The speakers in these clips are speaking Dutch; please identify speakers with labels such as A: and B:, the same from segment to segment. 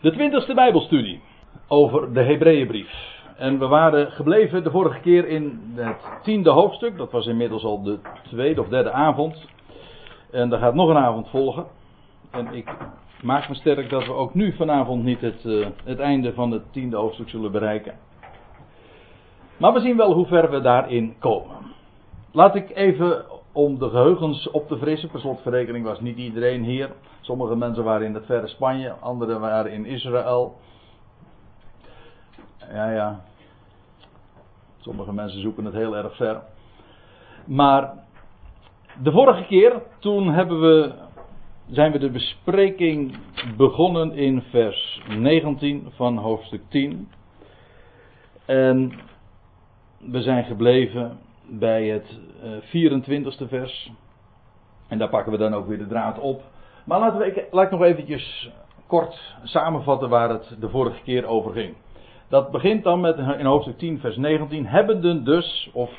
A: De twintigste Bijbelstudie over de Hebreeënbrief. En we waren gebleven de vorige keer in het tiende hoofdstuk. Dat was inmiddels al de tweede of derde avond. En er gaat nog een avond volgen. En ik maak me sterk dat we ook nu vanavond niet het, uh, het einde van het tiende hoofdstuk zullen bereiken. Maar we zien wel hoe ver we daarin komen. Laat ik even om de geheugens op te frissen. Per slotverrekening was niet iedereen hier. Sommige mensen waren in het verre Spanje, anderen waren in Israël. Ja, ja. Sommige mensen zoeken het heel erg ver. Maar de vorige keer, toen hebben we, zijn we de bespreking begonnen in vers 19 van hoofdstuk 10. En we zijn gebleven bij het 24ste eh, vers. En daar pakken we dan ook weer de draad op. Maar laten we, laat ik nog eventjes kort samenvatten waar het de vorige keer over ging. Dat begint dan met in hoofdstuk 10, vers 19. Hebbenden dus, of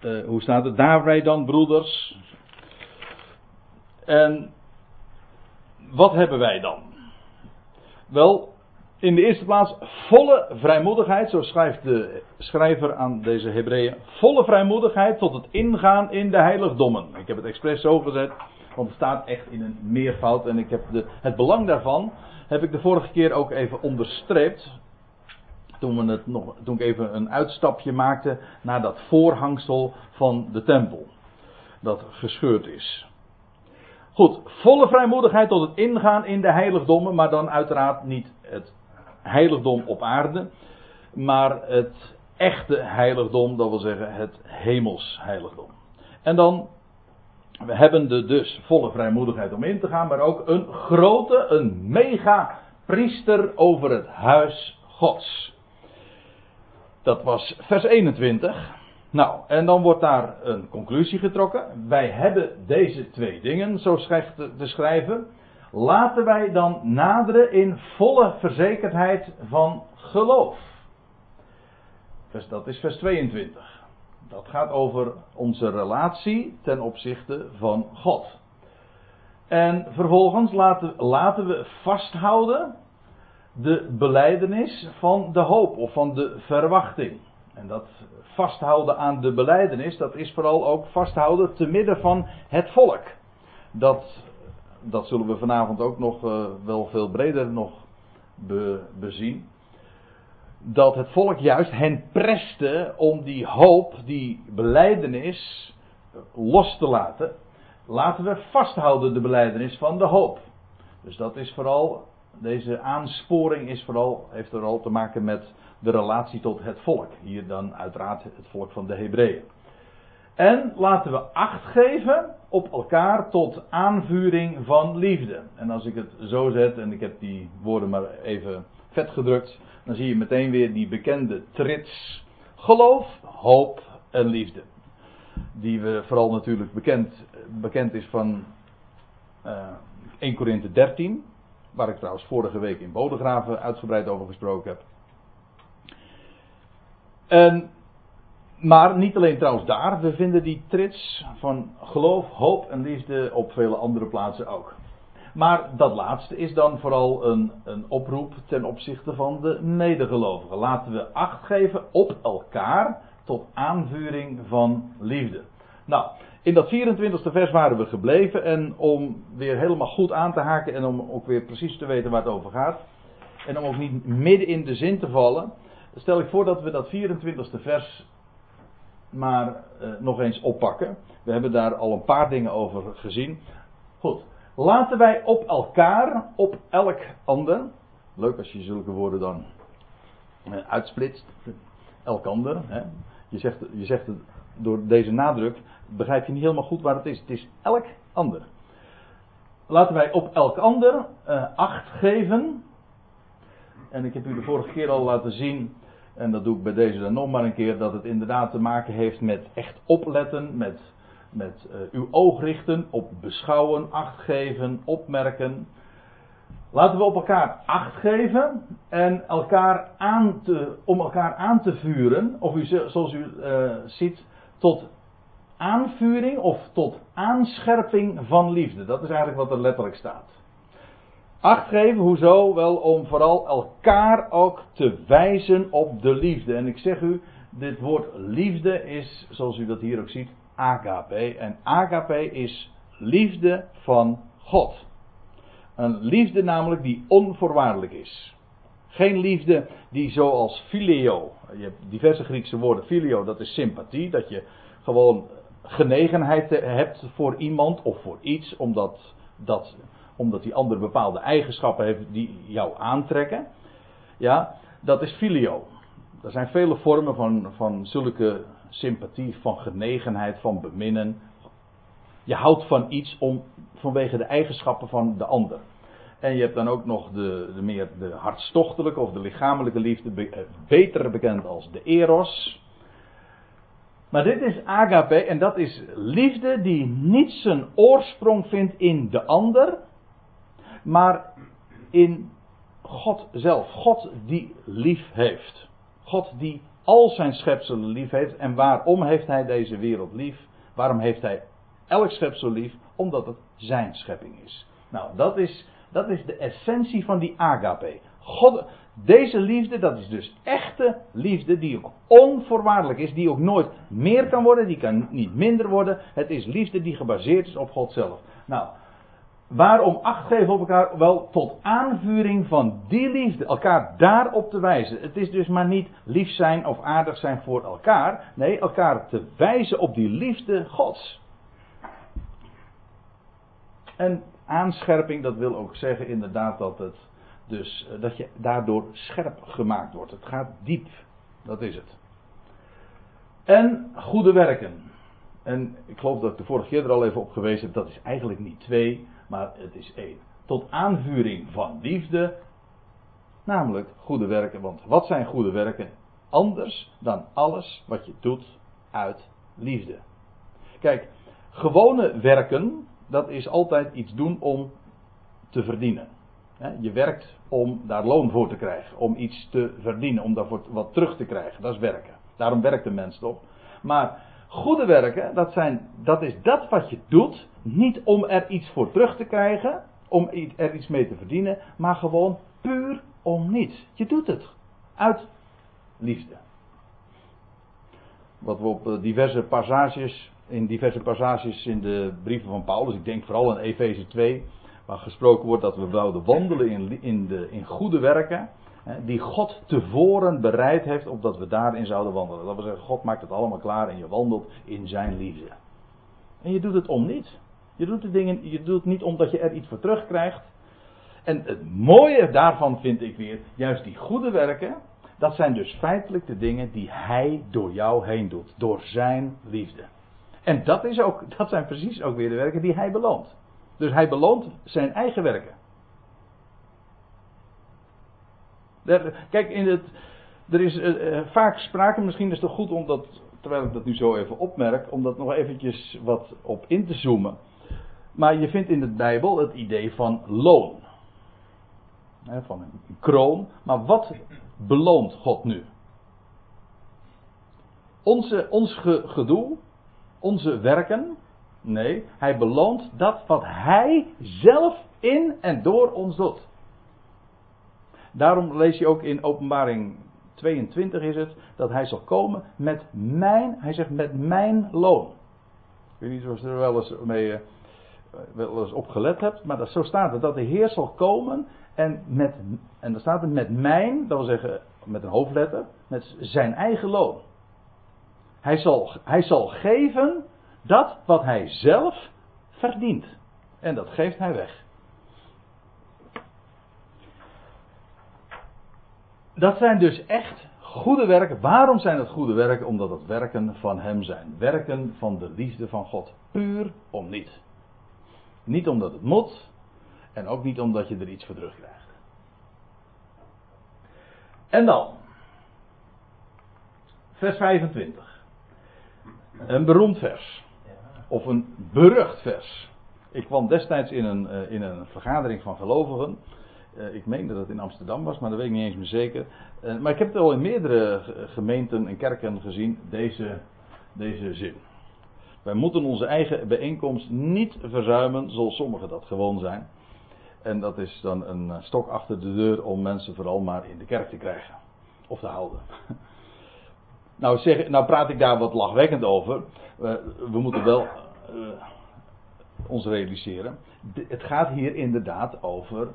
A: uh, hoe staat het? Daar wij dan, broeders. En wat hebben wij dan? Wel, in de eerste plaats volle vrijmoedigheid, zo schrijft de schrijver aan deze Hebreeën. Volle vrijmoedigheid tot het ingaan in de heiligdommen. Ik heb het expres zo gezet, want het staat echt in een meervoud. En ik heb de, het belang daarvan heb ik de vorige keer ook even onderstreept. Toen, we het nog, toen ik even een uitstapje maakte naar dat voorhangsel van de tempel. Dat gescheurd is. Goed, volle vrijmoedigheid tot het ingaan in de heiligdommen, maar dan uiteraard niet het heiligdom op aarde, maar het echte heiligdom, dat wil zeggen het hemels heiligdom. En dan, we hebben de dus volle vrijmoedigheid om in te gaan, maar ook een grote, een mega priester over het huis Gods. Dat was vers 21. Nou, en dan wordt daar een conclusie getrokken. Wij hebben deze twee dingen, zo schrijft de schrijver. Laten wij dan naderen in volle verzekerdheid van geloof. dat is vers 22. Dat gaat over onze relatie ten opzichte van God. En vervolgens laten, laten we vasthouden de beleidenis van de hoop of van de verwachting. En dat vasthouden aan de beleidenis, dat is vooral ook vasthouden te midden van het volk. Dat dat zullen we vanavond ook nog uh, wel veel breder nog be, bezien. Dat het volk juist hen preste om die hoop, die beleidenis los te laten. Laten we vasthouden de beleidenis van de hoop. Dus dat is vooral, deze aansporing is vooral, heeft vooral te maken met de relatie tot het volk. Hier dan uiteraard het volk van de Hebreeën. En laten we acht geven op elkaar tot aanvuring van liefde. En als ik het zo zet, en ik heb die woorden maar even vet gedrukt, dan zie je meteen weer die bekende trits. Geloof, hoop en liefde. Die we vooral natuurlijk bekend, bekend is van uh, eh, 1 Korinthe 13. Waar ik trouwens vorige week in Bodegraven uitgebreid over gesproken heb. En maar niet alleen trouwens daar, we vinden die trits van geloof, hoop en liefde op vele andere plaatsen ook. Maar dat laatste is dan vooral een, een oproep ten opzichte van de medegelovigen. Laten we acht geven op elkaar tot aanvuring van liefde. Nou, in dat 24e vers waren we gebleven en om weer helemaal goed aan te haken en om ook weer precies te weten waar het over gaat. En om ook niet midden in de zin te vallen, stel ik voor dat we dat 24e vers maar uh, nog eens oppakken. We hebben daar al een paar dingen over gezien. Goed, laten wij op elkaar, op elk ander. Leuk als je zulke woorden dan uh, uitsplitst. Elk ander. Hè. Je, zegt, je zegt het door deze nadruk, begrijp je niet helemaal goed waar het is. Het is elk ander. Laten wij op elk ander uh, acht geven. En ik heb u de vorige keer al laten zien en dat doe ik bij deze dan nog maar een keer, dat het inderdaad te maken heeft met echt opletten, met, met uh, uw oog richten op beschouwen, acht geven, opmerken. Laten we op elkaar acht geven en elkaar aan te, om elkaar aan te vuren, of u, zoals u uh, ziet, tot aanvuring of tot aanscherping van liefde. Dat is eigenlijk wat er letterlijk staat. Acht geven, hoezo? Wel om vooral elkaar ook te wijzen op de liefde. En ik zeg u, dit woord liefde is, zoals u dat hier ook ziet, agape. En agape is liefde van God. Een liefde namelijk die onvoorwaardelijk is. Geen liefde die zoals filio, je hebt diverse Griekse woorden, filio dat is sympathie, dat je gewoon genegenheid hebt voor iemand of voor iets, omdat, dat, omdat die ander bepaalde eigenschappen heeft die jou aantrekken. Ja, dat is filio. Er zijn vele vormen van, van zulke sympathie, van genegenheid, van beminnen. Je houdt van iets om, vanwege de eigenschappen van de ander. En je hebt dan ook nog de, de meer de hartstochtelijke of de lichamelijke liefde, eh, beter bekend als de eros. Maar dit is agape en dat is liefde die niet zijn oorsprong vindt in de ander, maar in God zelf. God die lief heeft. God die al zijn schepselen lief heeft. En waarom heeft hij deze wereld lief? Waarom heeft hij elk schepsel lief? Omdat het zijn schepping is. Nou, dat is, dat is de essentie van die agape. God, deze liefde, dat is dus echte liefde die ook onvoorwaardelijk is, die ook nooit meer kan worden, die kan niet minder worden. Het is liefde die gebaseerd is op God zelf. Nou, waarom acht geven op elkaar? Wel tot aanvuring van die liefde, elkaar daarop te wijzen. Het is dus maar niet lief zijn of aardig zijn voor elkaar, nee, elkaar te wijzen op die liefde Gods. En aanscherping, dat wil ook zeggen inderdaad dat het dus eh, dat je daardoor scherp gemaakt wordt. Het gaat diep. Dat is het. En goede werken. En ik geloof dat ik de vorige keer er al even op gewezen heb. Dat is eigenlijk niet twee, maar het is één. Tot aanvuring van liefde. Namelijk goede werken. Want wat zijn goede werken? Anders dan alles wat je doet uit liefde. Kijk, gewone werken, dat is altijd iets doen om te verdienen. Je werkt om daar loon voor te krijgen, om iets te verdienen, om daarvoor wat terug te krijgen. Dat is werken. Daarom werkt de mens toch. Maar goede werken, dat, zijn, dat is dat wat je doet, niet om er iets voor terug te krijgen, om er iets mee te verdienen, maar gewoon puur om niets. Je doet het uit liefde. Wat we op eh, diverse passages, in diverse passages in de brieven van Paulus, ik denk vooral in Efeze 2, waar gesproken wordt dat we zouden wandelen in, in, de, in goede werken. Die God tevoren bereid heeft opdat we daarin zouden wandelen. Dat wil zeggen, God maakt het allemaal klaar en je wandelt in zijn liefde. En je doet het om niets. Je doet, de dingen, je doet het niet omdat je er iets voor terugkrijgt. En het mooie daarvan vind ik weer, juist die goede werken, dat zijn dus feitelijk de dingen die hij door jou heen doet. Door zijn liefde. En dat, is ook, dat zijn precies ook weer de werken die hij beloont. Dus hij beloont zijn eigen werken. Kijk, in het, er is uh, vaak sprake, misschien is het goed om dat, terwijl ik dat nu zo even opmerk, om dat nog eventjes wat op in te zoomen. Maar je vindt in de Bijbel het idee van loon. van een kroon. Maar wat beloont God nu? Onze, ons gedoe, onze werken, Nee, hij beloont dat wat hij zelf in en door ons doet. Daarom lees je ook in Openbaring 22 is het dat hij zal komen met mijn, hij zegt met mijn loon. Ik weet niet of je er wel eens mee eh, wel eens op gelet hebt, maar dat, zo staat het dat de Heer zal komen en met en dan staat het met mijn, dat wil zeggen met een hoofdletter, met zijn eigen loon. Hij zal, hij zal geven dat wat hij zelf verdient. En dat geeft hij weg. Dat zijn dus echt goede werken. Waarom zijn het goede werken? Omdat het werken van Hem zijn. Werken van de liefde van God. Puur om niet. Niet omdat het moet. En ook niet omdat je er iets voor terugkrijgt. En dan. Vers 25. Een beroemd vers. Of een berucht vers. Ik kwam destijds in een, uh, in een vergadering van gelovigen. Uh, ik meen dat het in Amsterdam was, maar dat weet ik niet eens meer zeker. Uh, maar ik heb het al in meerdere gemeenten en kerken gezien, deze, deze zin. Wij moeten onze eigen bijeenkomst niet verzuimen, zoals sommigen dat gewoon zijn. En dat is dan een stok achter de deur om mensen vooral maar in de kerk te krijgen. Of te houden. Nou, zeg, nou praat ik daar wat lachwekkend over. we moeten wel ons realiseren. het gaat hier inderdaad over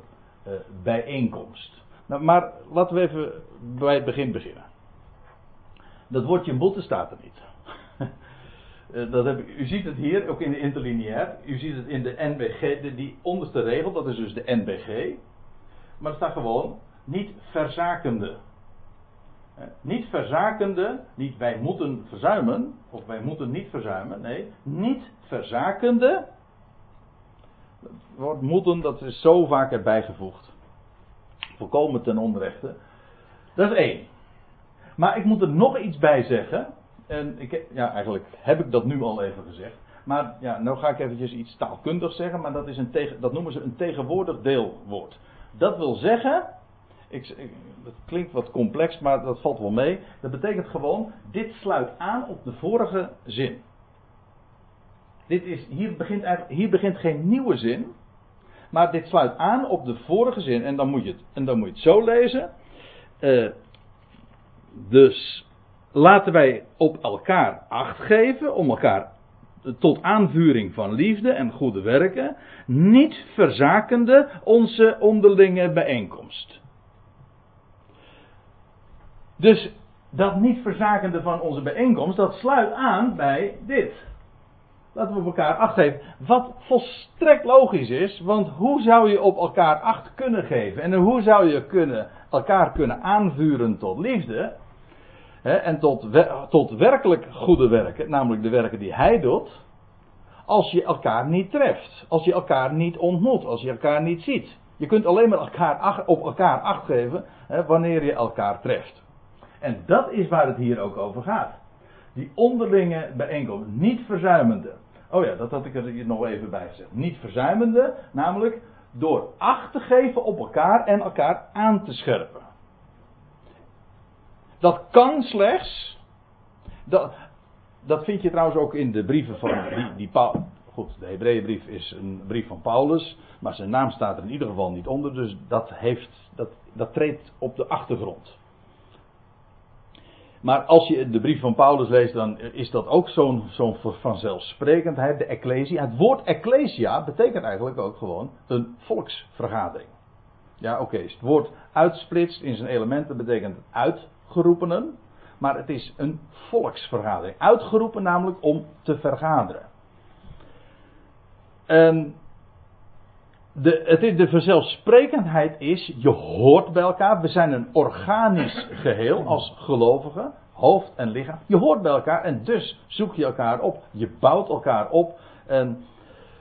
A: bijeenkomst. Nou, maar laten we even bij het begin beginnen. Dat woordje moeten staat er niet. Eh, dat heb ik, u ziet het hier, ook in de interlineair. U ziet het in de NBG, de, die onderste regel, dat is dus de NBG. Maar er staat gewoon niet verzakende. Eh, niet verzakende, niet wij moeten verzuimen, of wij moeten niet verzuimen, nee, niet verzakende. Het woord moeten, dat is zo vaak erbij gevoegd. Volkomen ten onrechte. Dat is één. Maar ik moet er nog iets bij zeggen. En ik, ja, eigenlijk heb ik dat nu al even gezegd. Maar ja, nou ga ik eventjes iets taalkundig zeggen, maar dat, is een tegen, dat noemen ze een tegenwoordig deelwoord. Dat wil zeggen, ik, dat klinkt wat complex, maar dat valt wel mee. Dat betekent gewoon, dit sluit aan op de vorige zin. Dit is, hier, begint hier begint geen nieuwe zin, maar dit sluit aan op de vorige zin. En dan moet je het, en dan moet je het zo lezen. Uh, dus laten wij op elkaar acht geven, om elkaar tot aanvuring van liefde en goede werken, niet verzakende onze onderlinge bijeenkomst. Dus dat niet verzakende van onze bijeenkomst, dat sluit aan bij dit. Laten we op elkaar acht geven. Wat volstrekt logisch is, want hoe zou je op elkaar acht kunnen geven? En hoe zou je kunnen, elkaar kunnen aanvuren tot liefde? en tot, tot werkelijk goede werken, namelijk de werken die hij doet, als je elkaar niet treft, als je elkaar niet ontmoet, als je elkaar niet ziet. Je kunt alleen maar elkaar, op elkaar acht geven wanneer je elkaar treft. En dat is waar het hier ook over gaat. Die onderlinge bijeenkomst, niet verzuimende. Oh ja, dat had ik er nog even bij gezegd. Niet verzuimende, namelijk door acht te geven op elkaar en elkaar aan te scherpen. Dat kan slechts. Dat, dat vind je trouwens ook in de brieven van die, die Paul. Goed, de Hebreeënbrief is een brief van Paulus, maar zijn naam staat er in ieder geval niet onder, dus dat, heeft, dat, dat treedt op de achtergrond. Maar als je de brief van Paulus leest, dan is dat ook zo'n zo'n vanzelfsprekendheid, de ecclesia. Het woord ecclesia betekent eigenlijk ook gewoon een volksvergadering. Ja, oké, het woord uitsplitst in zijn elementen betekent uit uitgeroepenen, maar het is een volksvergadering. Uitgeroepen namelijk om te vergaderen. En de, het is, de vanzelfsprekendheid is, je hoort bij elkaar. We zijn een organisch geheel als gelovigen, hoofd en lichaam. Je hoort bij elkaar en dus zoek je elkaar op. Je bouwt elkaar op. En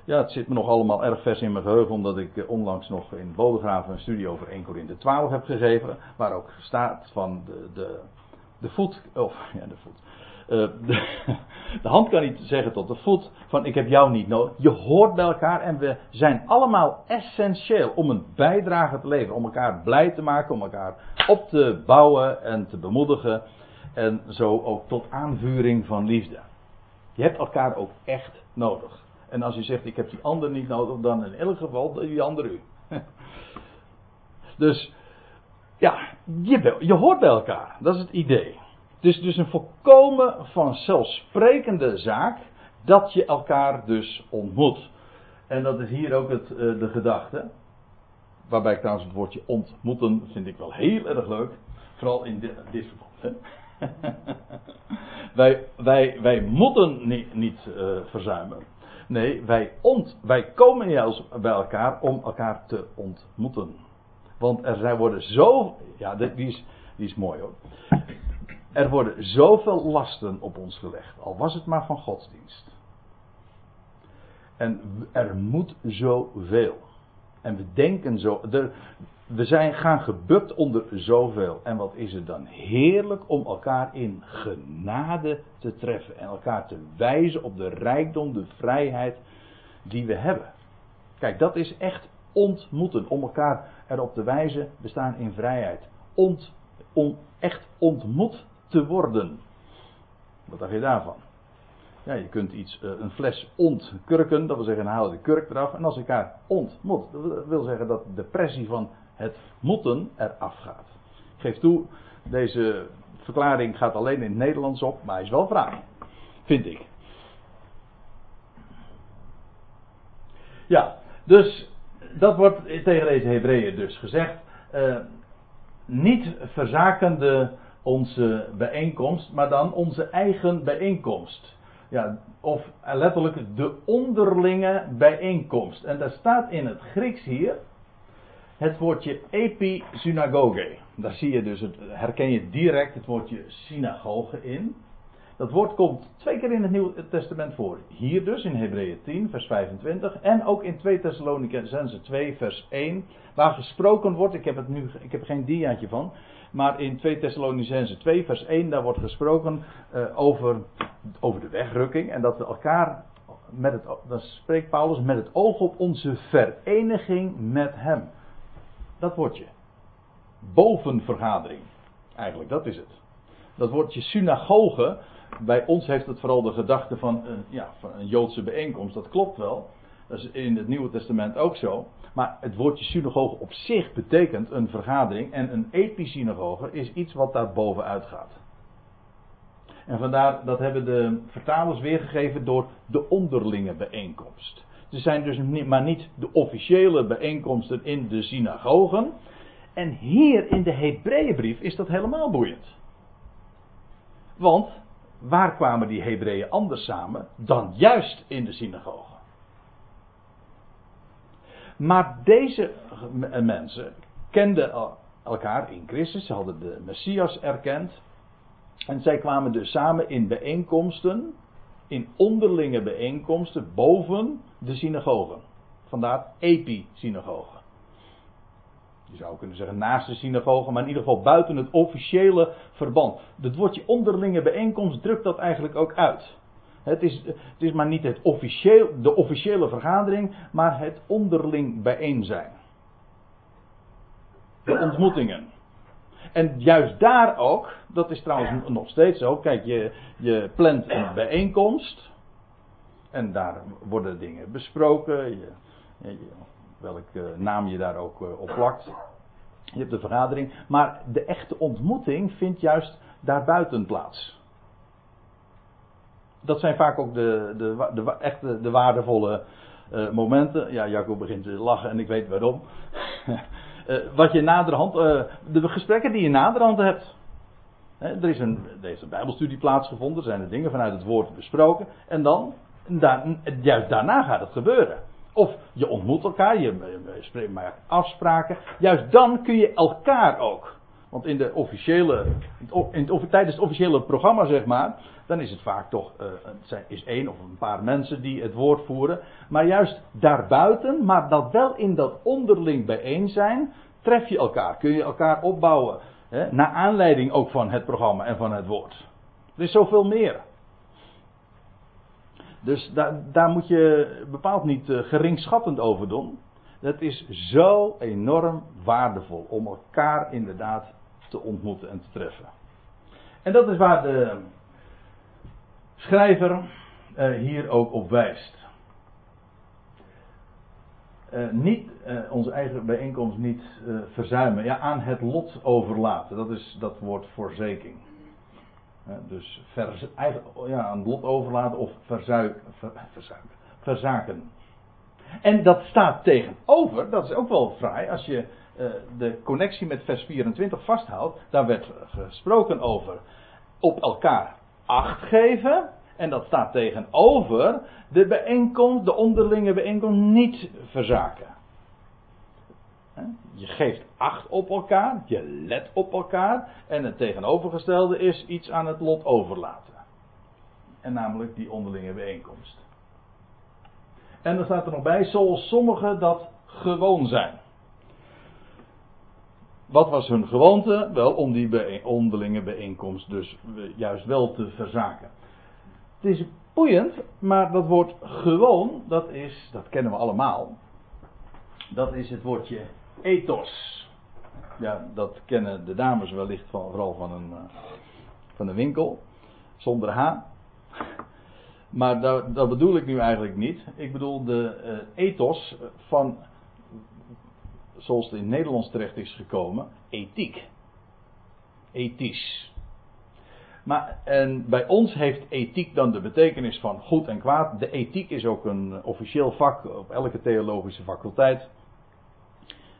A: ja, het zit me nog allemaal erg vers in mijn geheugen, omdat ik eh, onlangs nog in Bodegraven een studie over 1 Korinthe 12 heb gegeven, waar ook staat van de, de, de voet, of ja, de voet. Uh, de, de, hand kan niet zeggen tot de voet van ik heb jou niet nodig. Je hoort bij elkaar en we zijn allemaal essentieel om een bijdrage te leveren. Om elkaar blij te maken, om elkaar op te bouwen en te bemoedigen. En zo ook tot aanvuring van liefde. Je hebt elkaar ook echt nodig. En als u zegt, ik heb die ander niet nodig, dan in elk geval die ander u. dus, ja, je, je hoort bij elkaar. Dat is het idee. Het is dus een volkomen vanzelfsprekende zaak dat je elkaar dus ontmoet. En dat is hier ook het, uh, de gedachte. Waarbij ik trouwens het woordje ontmoeten vind ik wel heel erg leuk. Vooral in dit, dit verband. wij, wij, wij moeten niet, niet uh, verzuimen. Nee, wij, ont, wij komen juist bij elkaar om elkaar te ontmoeten. Want er zijn, worden zo. Ja, die is, die is mooi hoor. Er worden zoveel lasten op ons gelegd. Al was het maar van godsdienst. En er moet zoveel. En we denken zo. we zijn gaan gebukt onder zoveel. En wat is het dan heerlijk om elkaar in genade te treffen. En elkaar te wijzen op de rijkdom, de vrijheid die we hebben. Kijk, dat is echt ontmoeten. Om elkaar erop te wijzen, we staan in vrijheid. Ont, echt ontmoet te worden. Wat dacht je daarvan? Ja, je kunt iets, eh, een fles ontkurken, dat wil zeggen, haal de kurk eraf. En als ik elkaar ontmoet, dat wil zeggen dat de pressie van het moeten eraf gaat. Ik geef toe, deze verklaring gaat alleen in het Nederlands op, maar hij is wel fraai. Vind ik. Ja, dus dat wordt tegen deze Hebreeën dus gezegd. Uh, niet verzakende onze bijeenkomst, maar dan onze eigen bijeenkomst. Ja, of letterlijk de onderlinge bijeenkomst. En daar staat in het Grieks hier het woordje episynagoge. Daar zie je dus, het, herken je direct het woordje synagoge in. Dat woord komt twee keer in het Nieuwe Testament voor. Hier dus in Hebreeën 10, vers 25. En ook in 2 Thessalonicense 2, vers 1. Waar gesproken wordt, ik heb, het nu, ik heb geen diaatje van. Maar in 2 Thessalonicense 2, vers 1, daar wordt gesproken uh, over, over de wegrukking. En dat we elkaar, met het, dan spreekt Paulus, met het oog op onze vereniging met hem. Dat woordje. Bovenvergadering. Eigenlijk, dat is het. Dat woordje synagoge, bij ons heeft het vooral de gedachte van een, ja, van een Joodse bijeenkomst. Dat klopt wel. Dat is in het Nieuwe Testament ook zo. Maar het woordje synagoge op zich betekent een vergadering. En een episynagoge is iets wat daar bovenuit gaat. En vandaar dat hebben de vertalers weergegeven door de onderlinge bijeenkomst. Ze zijn dus maar niet de officiële bijeenkomsten in de synagogen. En hier in de Hebreeënbrief is dat helemaal boeiend. Want waar kwamen die Hebreeën anders samen dan juist in de synagoge? Maar deze mensen kenden elkaar in Christus, ze hadden de Messias erkend. En zij kwamen dus samen in bijeenkomsten, in onderlinge bijeenkomsten boven de synagogen. Vandaar epi-synagogen. Je zou kunnen zeggen naast de synagoge, maar in ieder geval buiten het officiële verband. Het woordje onderlinge bijeenkomst drukt dat eigenlijk ook uit. Het is, het is maar niet het officieel, de officiële vergadering, maar het onderling bijeen zijn. De ontmoetingen. En juist daar ook, dat is trouwens nog steeds zo. Kijk, je, je plant een bijeenkomst. En daar worden dingen besproken. Je, je, welke naam je daar ook eh, op plakt. Je hebt de vergadering. Maar de echte ontmoeting vindt juist daarbuiten plaats. Dat zijn vaak ook de, de, de, echte, de waardevolle uh, momenten. Ja, Jacob begint te lachen en ik weet waarom. uh, wat je naderhand, uh, de gesprekken die je naderhand hebt. er, is een, er is een bijbelstudie plaatsgevonden, er zijn er dingen vanuit het woord besproken. En dan, daar, juist daarna gaat het gebeuren. Of je ontmoet elkaar, je, je maakt afspraken. Juist dan kun je elkaar ook. Want in de officiële, in het, tijdens het officiële programma, zeg maar, dan is het vaak toch uh, het is één of een paar mensen die het woord voeren. Maar juist daarbuiten, maar dat wel in dat onderling bijeen zijn, tref je elkaar. Kun je elkaar opbouwen. Hè, naar aanleiding ook van het programma en van het woord. Er is zoveel meer. Dus daar, daar moet je bepaald niet uh, geringschattend over doen. Dat is zo enorm waardevol om elkaar inderdaad te ontmoeten en te treffen. En dat is waar de schrijver uh, hier ook op wijst. Uh, niet uh, onze eigen bijeenkomst niet verzuimen, ja, aan het lot overlaten. Dat is dat woord voorzeking. dus ver, ja, aan het lot overlaten of verzuiken, ver, verzuiken, verzaken. En dat staat tegenover, dat is ook wel fraai, als je de connectie met vers 24 vasthoudt. Daar werd gesproken over op elkaar acht geven. En dat staat tegenover de bijeenkomst, de onderlinge bijeenkomst niet verzaken. Je geeft acht op elkaar, je let op elkaar. En het tegenovergestelde is iets aan het lot overlaten. En namelijk die onderlinge bijeenkomst. En dan staat er nog bij, zoals sommigen dat gewoon zijn. Wat was hun gewoonte? Wel om die onderlinge bijeenkomst dus juist wel te verzaken. Het is boeiend, maar dat woord gewoon, dat is, dat kennen we allemaal. Dat is het woordje ethos. Ja, dat kennen de dames wellicht van, vooral van een, uh, van een winkel. Zonder H. Maar dat, dat, bedoel ik nu eigenlijk niet. Ik bedoel de uh, ethos van, zoals het in het Nederlands terecht is gekomen, ethiek. Ethisch. Maar en bij ons heeft ethiek dan de betekenis van goed en kwaad. De ethiek is ook een officieel vak op elke theologische faculteit.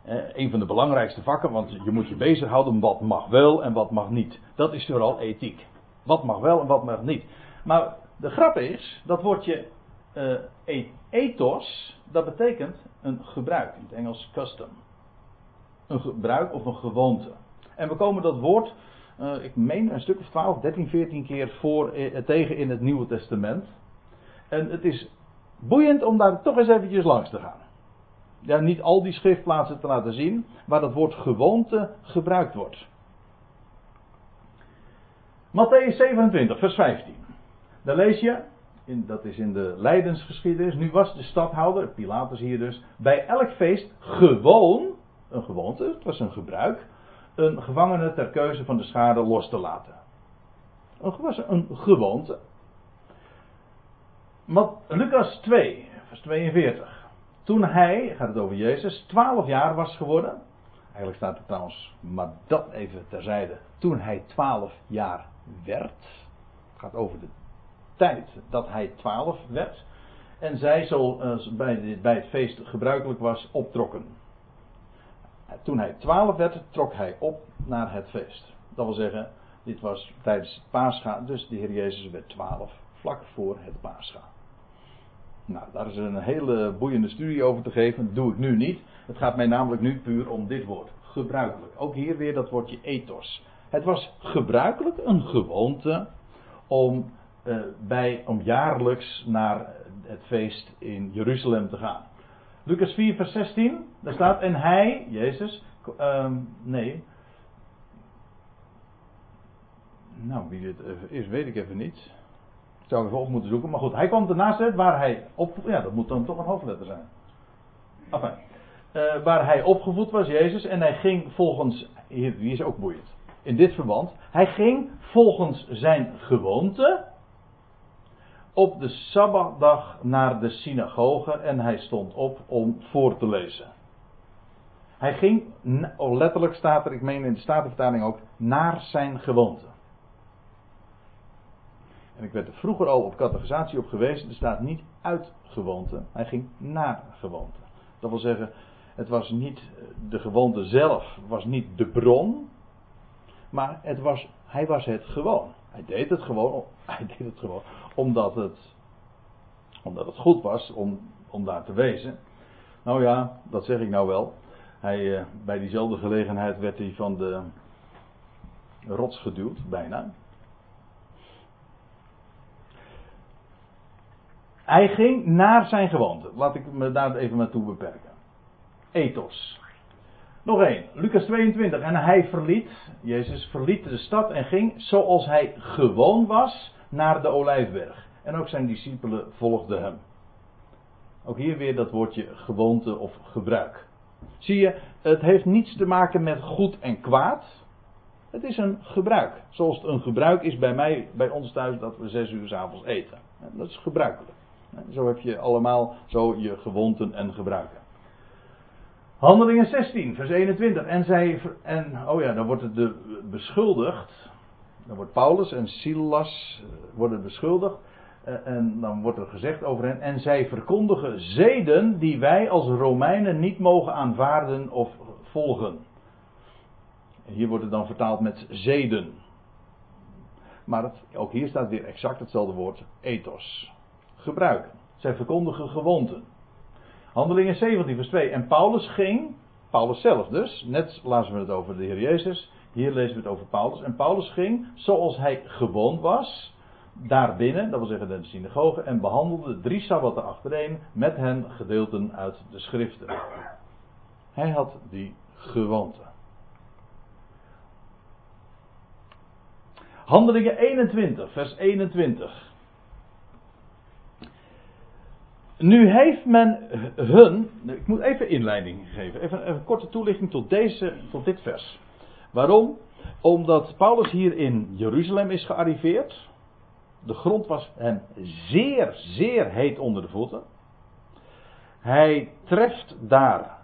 A: Eh, een van de belangrijkste vakken, want je moet je bezighouden wat mag wel en wat mag niet. Dat is vooral ethiek. Wat mag wel en wat mag niet. Maar de grap is, dat woordje uh, ethos, dat betekent een gebruik, in het Engels custom. Een gebruik of een gewoonte. En we komen dat woord uh, ik meen een stuk of 12, 13, 14 keer voor, uh, tegen in het Nieuwe Testament. En het is boeiend om daar toch eens eventjes langs te gaan. Ja, niet al die schriftplaatsen te laten zien waar dat woord gewoonte gebruikt wordt. Matthäus 27, vers 15. Daar lees je, in, dat is in de Leidensgeschiedenis, nu was de stadhouder, Pilatus hier dus, bij elk feest gewoon, een gewoonte, het was een gebruik, een gevangene ter keuze van de schade los te laten. Het was een gewoonte. Lucas 2, vers 42. Toen hij, gaat het over Jezus, 12 jaar was geworden. Eigenlijk staat er trouwens, maar dat even terzijde. Toen hij 12 jaar werd. Het gaat over de tijd dat hij 12 werd. En zij, zoals bij, bij het feest gebruikelijk was, optrokken toen hij twaalf werd, trok hij op naar het feest. Dat wil zeggen, dit was tijdens het paascha, dus de Heer Jezus werd twaalf, vlak voor het paascha. Nou, daar is een hele boeiende studie over te geven. Dat doe ik nu niet. Het gaat mij namelijk nu puur om dit woord. Gebruikelijk. Ook hier weer dat woordje ethos. Het was gebruikelijk een gewoonte om, uh, bij, om jaarlijks naar het feest in Jeruzalem te gaan. Lucas 4, vers 16, daar staat, en hij, Jezus, um, nee. Nou, wie dit is, weet ik even niet. Ik zou even op moeten zoeken. Maar goed, hij kwam ernaast waar hij op. Ja, dat moet dan toch een hoofdletter zijn. Enfin, uh, waar hij opgevoed was, Jezus. En hij ging volgens. Hier, is ook boeiend. In dit verband. Hij ging volgens zijn gewoonte op de Sabbatdag naar de synagoge en hij stond op om voor te lezen. Hij ging, oh, letterlijk staat er, ik meen in de Statenvertaling ook, naar zijn gewoonte. En ik werd er vroeger al op categorisatie op gewezen, er staat niet uit gewoonte, hij ging naar gewoonte. Dat wil zeggen, het was niet de gewoonte zelf, was niet de bron, maar het was, hij was het gewoon. Hij deed het gewoon, hij deed het gewoon omdat het, omdat het goed was om, om daar te wezen. Nou ja, dat zeg ik nou wel. Hij, uh, bij diezelfde gelegenheid werd hij van de rots geduwd, bijna. Hij ging naar zijn gewoonte. Laat ik me daar even naartoe beperken. Ethos. Nog één, Lucas 22. En hij verliet, Jezus verliet de stad en ging zoals hij gewoon was naar de Olijfberg. En ook zijn discipelen volgden hem. Ook hier weer dat woordje gewoonte of gebruik. Zie je, het heeft niets te maken met goed en kwaad. Het is een gebruik. Zoals het een gebruik is bij mij, bij ons thuis, dat we zes uur s avonds eten. Dat is gebruikelijk. Zo heb je allemaal zo je gewoonten en gebruiken. Handelingen 16, vers 21. En zij, en, oh ja, dan wordt het de, beschuldigd. Dan wordt Paulus en Silas eh, worden beschuldigd. Eh, en dan wordt er gezegd over hen. En zij verkondigen zeden die wij als Romeinen niet mogen aanvaarden of volgen. Hier wordt het dan vertaald met zeden. Maar ook hier staat weer exact hetzelfde woord, ethos. Gebruiken. Zij verkondigen gewoonten. Handelingen 17, vers 2. En Paulus ging, Paulus zelf dus, net lazen we het over de Heer Jezus, hier lezen we het over Paulus. En Paulus ging, zoals hij gewoon was, daar binnen, dat wil zeggen de synagoge, en behandelde drie sabbaten achtereen met hen gedeelten uit de schriften. Hij had die gewoonte. Handelingen 21, vers 21. Nu heeft men hun. Ik moet even inleiding geven. Even een korte toelichting tot, deze, tot dit vers. Waarom? Omdat Paulus hier in Jeruzalem is gearriveerd. De grond was hem zeer, zeer heet onder de voeten. Hij treft daar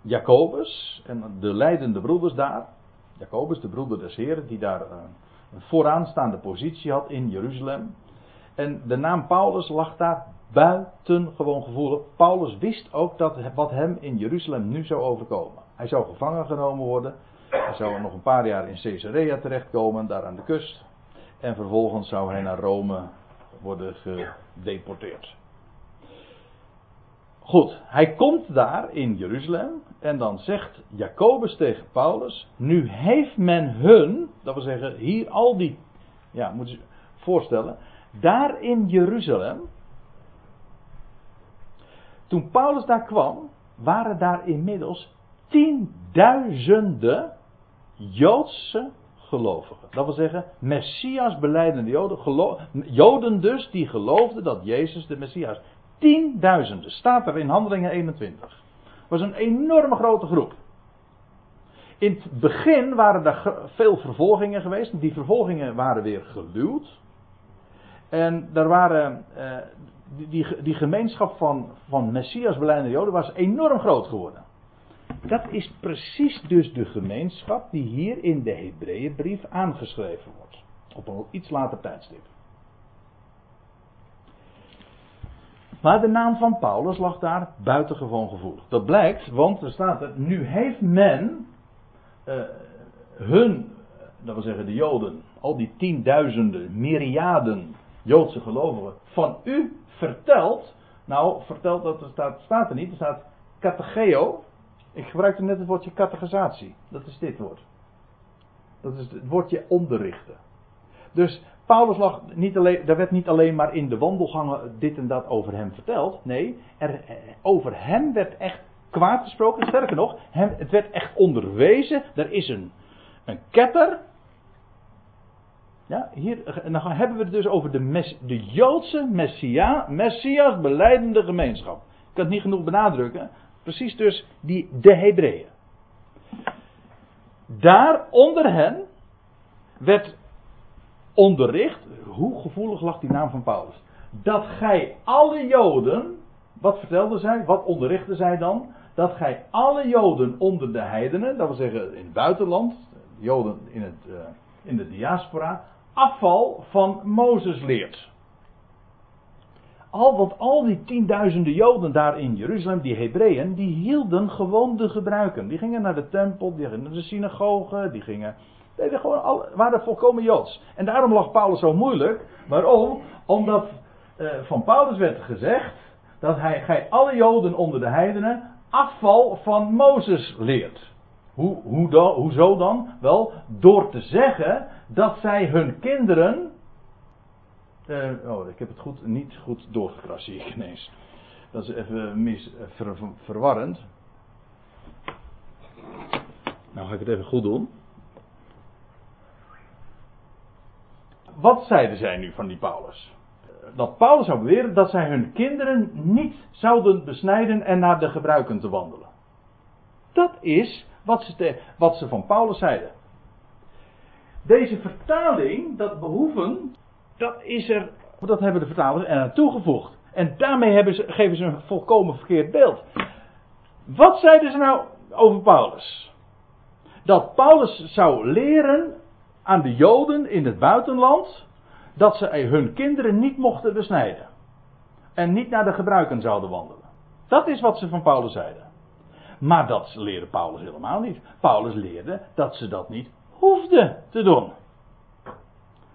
A: Jacobus en de leidende broeders daar. Jacobus, de broeder des Heren, die daar eh, een vooraanstaande positie had in Jeruzalem. En de naam Paulus lag daar buitengewoon gevoelig. Paulus wist ook dat wat hem in Jeruzalem nu zou overkomen. Hij zou gevangen genomen worden. Hij zou nog een paar jaar in Caesarea terechtkomen, daar aan de kust. En vervolgens zou hij naar Rome worden gedeporteerd. Goed, hij komt daar in Jeruzalem en dan zegt Jacobus tegen Paulus: Nu heeft men hun, dat wil zeggen hier al die, ja, moet je je voorstellen, daar in Jeruzalem, toen Paulus daar kwam, waren daar inmiddels tienduizenden Joodse gelovigen. Dat wil zeggen, Messias beleidende Joden. Joden dus die geloofden dat Jezus de Messias. Tienduizenden. Staat er in Handelingen 21. was een enorme grote groep. In het begin waren er veel vervolgingen geweest. Die vervolgingen waren weer geluwd. En daar waren, eh, die, die, gemeenschap van, van Messias beleidende Joden was enorm groot geworden. Dat is precies dus de gemeenschap die hier in de Hebreeënbrief aangeschreven wordt. Op een iets later tijdstip. Maar de naam van Paulus lag daar buitengewoon gevoelig. Dat blijkt, want er staat er, nu heeft men uh, hun, dat wil zeggen de Joden, al die tienduizenden, myriaden Joodse gelovigen, van u verteld. Nou, verteld dat er staat, staat er niet, er staat catecheo, ik gebruikte net het woordje categorisatie. Dat is dit woord. Dat is het woordje onderrichten. Dus Paulus lag niet alleen, er werd niet alleen maar in de wandelgangen dit en dat over hem verteld. Nee, er, over hem werd echt kwaad gesproken. Sterker nog, hem, het werd echt onderwezen. Er is een, een ketter. Ja, hier, dan hebben we het dus over de, mes, de Joodse Messia, Messias beleidende gemeenschap. Ik kan het niet genoeg benadrukken. Precies dus die, de Hebreeën. Daar onder hen werd onderricht, hoe gevoelig lag die naam van Paulus? Dat gij alle Joden, wat vertelden zij, wat onderrichten zij dan? Dat gij alle Joden onder de heidenen, dat wil zeggen in het buitenland, Joden in, het, uh, in de diaspora, afval van Mozes leert. Al, want al die tienduizenden Joden daar in Jeruzalem, die Hebreeën, die hielden gewoon de gebruiken. Die gingen naar de tempel, die gingen naar de synagoge, die gingen. Deden gewoon waren volkomen Joods. En daarom lag Paulus zo moeilijk. Waarom? Omdat uh, van Paulus werd gezegd dat hij, gij alle Joden onder de heidenen afval van Mozes leert. Hoe, hoe hoezo dan? Wel, door te zeggen dat zij hun kinderen uh, oh, ik heb het goed, niet goed doorgekrast, zie ik ineens. Dat is even mis, eh, ver, verwarrend. Nou ga ik het even goed doen. Wat zeiden zij nu van die Paulus? Dat Paulus zou beweren dat zij hun kinderen niet zouden besnijden en naar de gebruiken te wandelen. Dat is wat ze, wat ze van Paulus zeiden. Deze vertaling, dat behoeven dat is er, dat hebben de vertalers er aan toegevoegd. En daarmee ze, geven ze een volkomen verkeerd beeld. Wat zeiden ze nou over Paulus? Dat Paulus zou leren aan de Joden in het buitenland dat ze hun kinderen niet mochten besnijden. En niet naar de gebruiken zouden wandelen. Dat is wat ze van Paulus zeiden. Maar dat leerde Paulus helemaal niet. Paulus leerde dat ze dat niet hoefden te doen.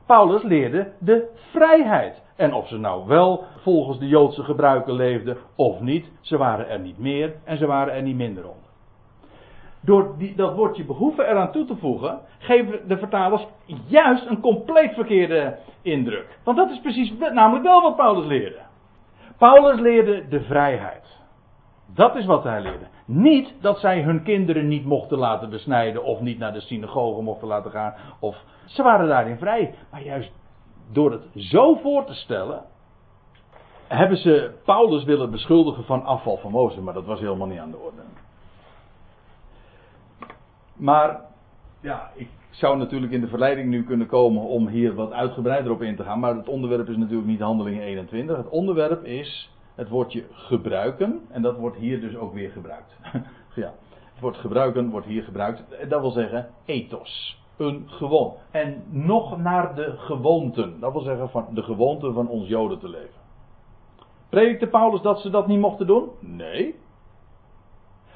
A: Paulus leerde de vrijheid. En of ze nou wel volgens de Joodse gebruiken leefden of niet, ze waren er niet meer en ze waren er niet minder onder. Door die, dat woordje behoeven eraan toe te voegen, geven de vertalers juist een compleet verkeerde indruk. Want dat is precies namelijk wel wat Paulus leerde. Paulus leerde de vrijheid. Dat is wat hij leerde. Niet dat zij hun kinderen niet mochten laten besnijden of niet naar de synagoge mochten laten gaan. Of, ze waren daarin vrij. Maar juist door het zo voor te stellen, hebben ze Paulus willen beschuldigen van afval van Mozes. Maar dat was helemaal niet aan de orde. Maar ja, ik zou natuurlijk in de verleiding nu kunnen komen om hier wat uitgebreider op in te gaan. Maar het onderwerp is natuurlijk niet handelingen 21. Het onderwerp is het woordje gebruiken. En dat wordt hier dus ook weer gebruikt. ja, het woord gebruiken wordt hier gebruikt. Dat wil zeggen ethos. Een gewoon. En nog naar de gewoonten. Dat wil zeggen van de gewoonten van ons Joden te leven. Predikte Paulus dat ze dat niet mochten doen? Nee.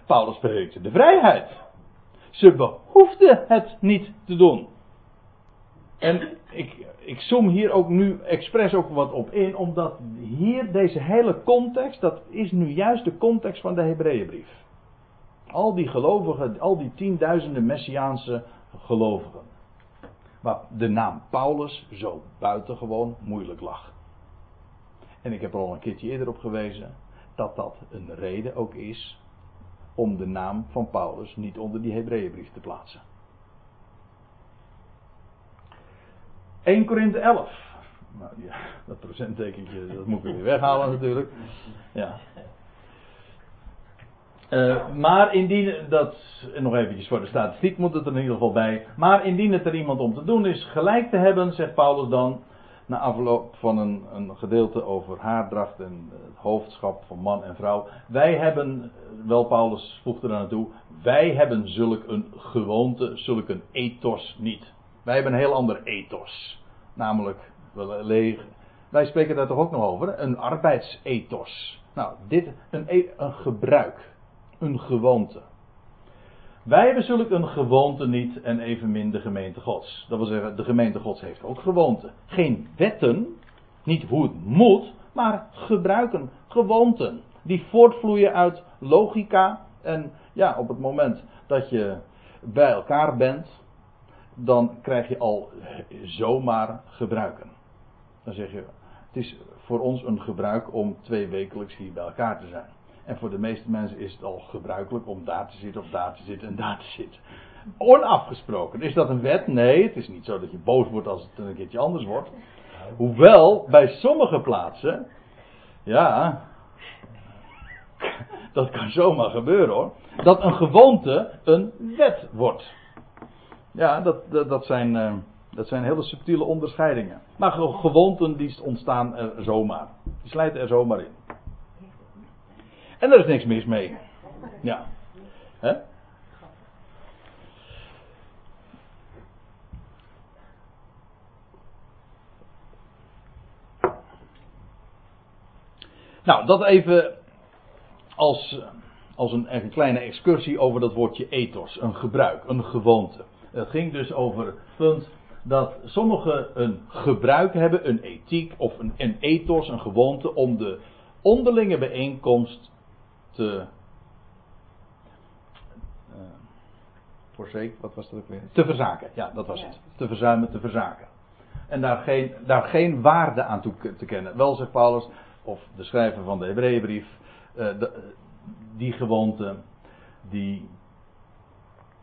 A: Paulus predikte de vrijheid. Ze behoefden het niet te doen. En ik, ik zoom hier ook nu expres ook wat op in, omdat hier deze hele context, dat is nu juist de context van de Hebreeënbrief. Al die gelovigen, al die tienduizenden Messiaanse gelovigen. Waar de naam Paulus zo buitengewoon moeilijk lag. En ik heb er al een keertje eerder op gewezen dat dat een reden ook is om de naam van Paulus niet onder die Hebreeënbrief te plaatsen. 1 Korinthe 11. Nou ja, dat procenttekentje, dat moet ik weer weghalen natuurlijk. Ja. Uh, maar indien, dat, nog eventjes voor de statistiek moet het er in ieder geval bij. Maar indien het er iemand om te doen is gelijk te hebben, zegt Paulus dan, na afloop van een, een, gedeelte over haardracht en het hoofdschap van man en vrouw. Wij hebben, wel Paulus voegde er naartoe, wij hebben zulk een gewoonte, zulk een ethos niet. Wij hebben een heel ander ethos. Namelijk, wij spreken daar toch ook nog over, een arbeidsethos. Nou, dit, een, e- een gebruik, een gewoonte. Wij hebben zulk een gewoonte niet en evenmin de gemeente Gods. Dat wil zeggen, de gemeente Gods heeft ook gewoonten. Geen wetten, niet hoe het moet, maar gebruiken, gewoonten. Die voortvloeien uit logica. En ja, op het moment dat je bij elkaar bent, dan krijg je al zomaar gebruiken. Dan zeg je, het is voor ons een gebruik om twee wekelijks hier bij elkaar te zijn. En voor de meeste mensen is het al gebruikelijk om daar te zitten, of daar te zitten en daar te zitten. Onafgesproken. Is dat een wet? Nee, het is niet zo dat je boos wordt als het een keertje anders wordt. Hoewel, bij sommige plaatsen, ja, dat kan zomaar gebeuren hoor, dat een gewoonte een wet wordt. Ja, dat, dat, zijn, uh, dat zijn hele subtiele onderscheidingen. Maar gewoonten die ontstaan er zomaar. Die slijten er zomaar in. En daar is niks mis mee. Ja. Hè? Nou, dat even als, als een, een, kleine excursie over dat woordje ethos. Een gebruik, een gewoonte. Het ging dus over het punt dat sommigen een gebruik hebben, een ethiek of een, een ethos, een gewoonte om de onderlinge bijeenkomst te. Uh, voorzeker, wat was dat ook weer? Te verzaken, ja, dat was het. Te verzuimen, te verzaken. En daar geen, daar geen waarde aan toe te kennen. Wel zegt Paulus, of de schrijver van de Hebreeënbrief, uh, die gewoonte, die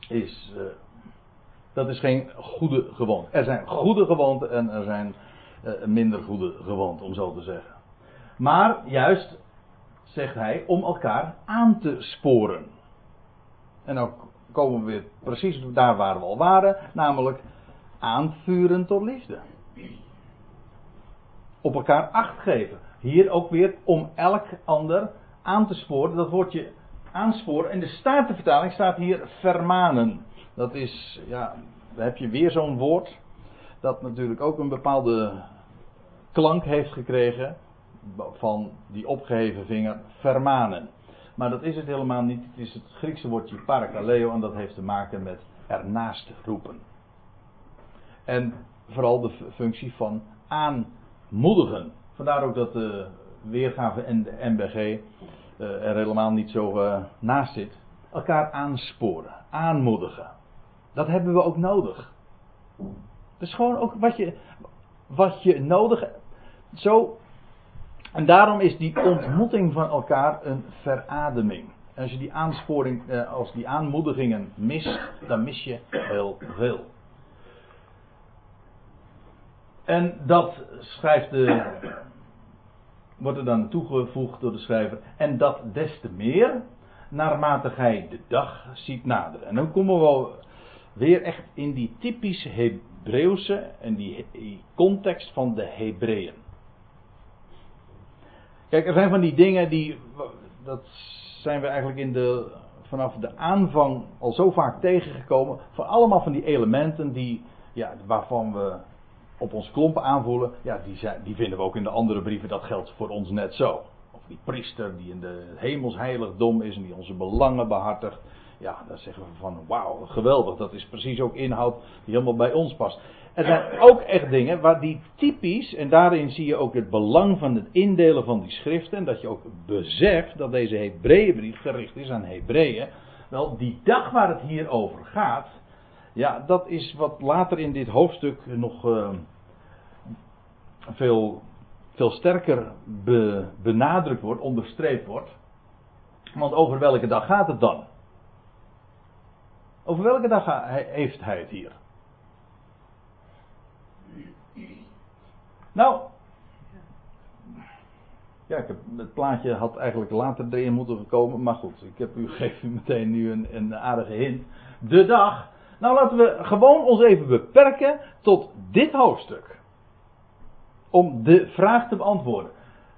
A: is. Uh, dat is geen goede gewoonte. Er zijn goede gewoonten en er zijn minder goede gewoonten, om zo te zeggen. Maar juist zegt hij, om elkaar aan te sporen. En dan komen we weer precies daar waar we al waren, namelijk aanvuren tot liefde. Op elkaar acht geven. Hier ook weer om elk ander aan te sporen. Dat woordje aansporen. In de Statenvertaling staat hier vermanen. Dat is, ja, dan heb je weer zo'n woord. Dat natuurlijk ook een bepaalde klank heeft gekregen van die opgeheven vinger vermanen. Maar dat is het helemaal niet. Het is het Griekse woordje parakaleo en dat heeft te maken met ernaast roepen. En vooral de functie van aanmoedigen. Vandaar ook dat de weergave en de MBG uh, er helemaal niet zo uh, naast zit. Elkaar aansporen, aanmoedigen. Dat hebben we ook nodig. Dat is gewoon ook wat je, wat je nodig hebt. Zo en daarom is die ontmoeting van elkaar een verademing. Als je die aansporing, eh, als die aanmoedigingen mist, dan mis je heel veel. En dat schrijft de, wordt er dan toegevoegd door de schrijver. En dat des te meer, naarmate gij de dag ziet naderen. En dan komen we wel weer echt in die typisch Hebreeuwse en die, context van de Hebreeën. Kijk, er zijn van die dingen die, dat zijn we eigenlijk in de, vanaf de aanvang al zo vaak tegengekomen. Van allemaal van die elementen die, ja, waarvan we op ons klompen aanvoelen. Ja, die, zijn, die vinden we ook in de andere brieven. Dat geldt voor ons net zo. Of die priester die in de hemelsheiligdom is en die onze belangen behartigt. Ja, dan zeggen we van wauw, geweldig. Dat is precies ook inhoud die helemaal bij ons past. Er zijn ook echt dingen waar die typisch, en daarin zie je ook het belang van het indelen van die schriften. En dat je ook beseft dat deze Hebreeënbrief gericht is aan Hebreeën. Wel, die dag waar het hier over gaat, ja, dat is wat later in dit hoofdstuk nog uh, veel, veel sterker be, benadrukt wordt, onderstreept wordt. Want over welke dag gaat het dan? Over welke dag heeft hij het hier? Nou, ja, ik heb, het plaatje had eigenlijk later erin moeten komen, maar goed, ik heb u u meteen nu een, een aardige hint. De dag. Nou, laten we gewoon ons even beperken tot dit hoofdstuk. Om de vraag te beantwoorden.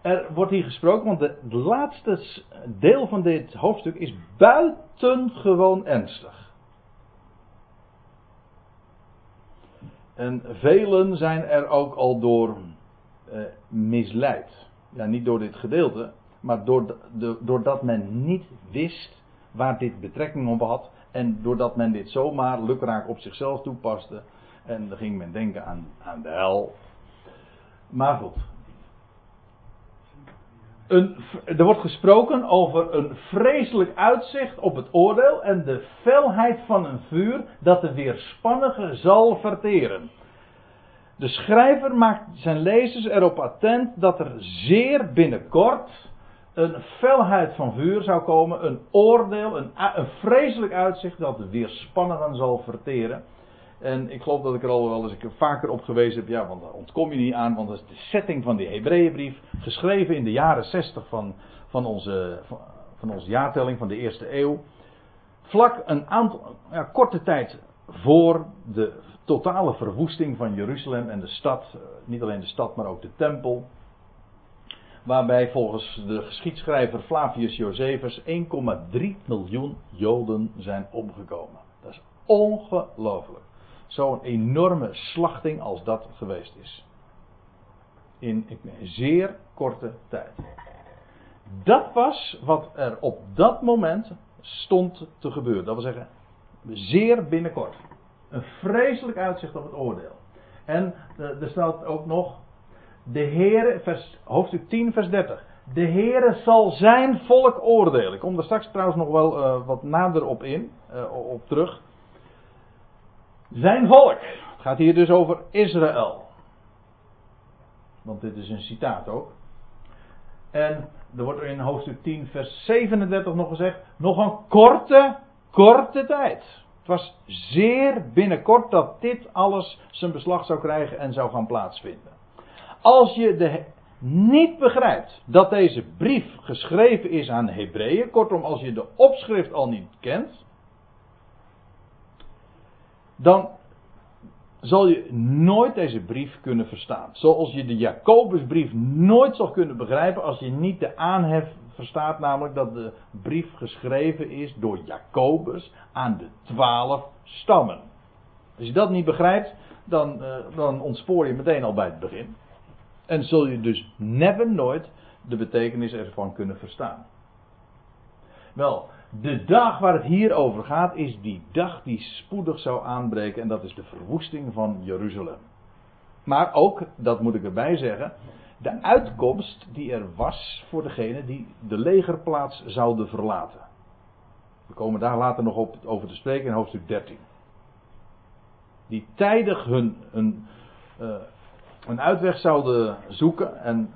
A: Er wordt hier gesproken, want het de laatste deel van dit hoofdstuk is buitengewoon ernstig. En velen zijn er ook al door eh, misleid. Ja, niet door dit gedeelte, maar door doordat men niet wist waar dit betrekking op had. En doordat men dit zomaar lukraak op zichzelf toepaste. En dan ging men denken aan, aan de hel. Maar goed, er wordt gesproken over een vreselijk uitzicht op het oordeel en de felheid van een vuur dat de weerspannige zal verteren. De schrijver maakt zijn lezers erop attent dat er zeer binnenkort een felheid van vuur zou komen, een oordeel, een, een vreselijk uitzicht dat de weerspannigen zal verteren. En ik geloof dat ik er al wel eens vaker op gewezen heb. Ja, want daar ontkom je niet aan. Want dat is de setting van die Hebreeënbrief. Geschreven in de jaren 60 van, van, onze, van onze jaartelling van de eerste eeuw. Vlak een aantal, ja, korte tijd voor de totale verwoesting van Jeruzalem en de stad. Eh, niet alleen de stad, maar ook de tempel. Waarbij volgens de geschiedschrijver Flavius Josephus 1,3 miljoen Joden zijn omgekomen. Dat is ongelooflijk zo'n enorme slachting als dat geweest is. In zeer korte tijd. Dat was wat er op dat moment stond te gebeuren. Dat wil zeggen, zeer binnenkort. Een vreselijk uitzicht op het oordeel. En eh, er staat ook nog, de Heere, vers, hoofdstuk 10, vers 30. De Heere zal zijn volk oordelen. Ik kom daar straks trouwens nog wel uh, wat nader op in, uh, op terug. Zijn volk. Het gaat hier dus over Israël. Want dit is een citaat ook. En er wordt in hoofdstuk 10, vers 37 nog gezegd: nog een korte, korte tijd. Het was zeer binnenkort dat dit alles zijn beslag zou krijgen en zou gaan plaatsvinden. Als je de, niet begrijpt dat deze brief geschreven is aan Hebreeën, kortom, als je de opschrift al niet kent, dan zal je nooit deze brief kunnen verstaan. Zoals je de Jacobusbrief nooit zal kunnen begrijpen als je niet de aanhef verstaat, namelijk dat de brief geschreven is door Jacobus aan de twaalf stammen. Als je dat niet begrijpt, dan, uh, dan ontspoor je meteen al bij het begin. En zul je dus never nooit de betekenis ervan kunnen verstaan. Wel, de dag waar het hier over gaat is die dag die spoedig zou aanbreken en dat is de verwoesting van Jeruzalem. Maar ook, dat moet ik erbij zeggen, de uitkomst die er was voor degene die de legerplaats zouden verlaten. We komen daar later nog op, over te spreken in hoofdstuk 13. Die tijdig hun, uh, een uitweg zouden zoeken en,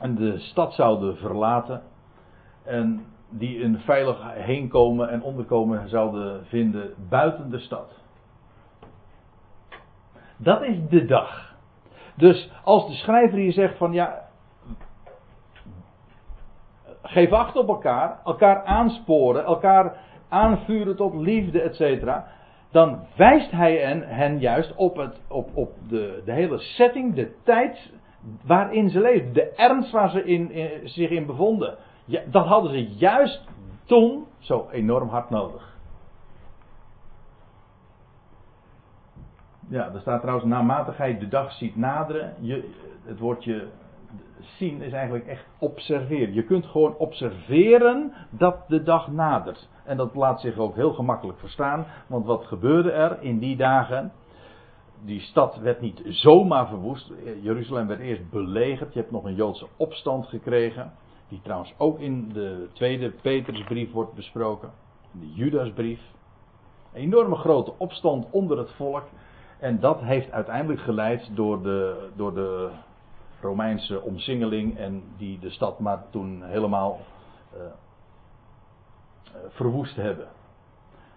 A: en de stad zouden verlaten. En die een veilig heenkomen en onderkomen zouden vinden buiten de stad. Dat is de dag. Dus als de schrijver hier zegt van ja, geef acht op elkaar, elkaar aansporen, elkaar aanvuren tot liefde, etc. dan wijst hij hen, hen juist op, het, op, op de, de hele setting, de tijd waarin ze leefden, de ernst waar ze in, in, zich in bevonden. Dat hadden ze juist toen zo enorm hard nodig. Ja, er staat trouwens, gij de dag ziet naderen, je, het woordje zien is eigenlijk echt observeren. Je kunt gewoon observeren dat de dag nadert. En dat laat zich ook heel gemakkelijk verstaan, want wat gebeurde er in die dagen? Die stad werd niet zomaar verwoest. Jeruzalem werd eerst belegerd. Je hebt nog een Joodse opstand gekregen. Die trouwens ook in de tweede Petersbrief wordt besproken. De Judasbrief. Een enorme grote opstand onder het volk. En dat heeft uiteindelijk geleid door de, door de Romeinse omsingeling. En die de stad maar toen helemaal uh, verwoest hebben.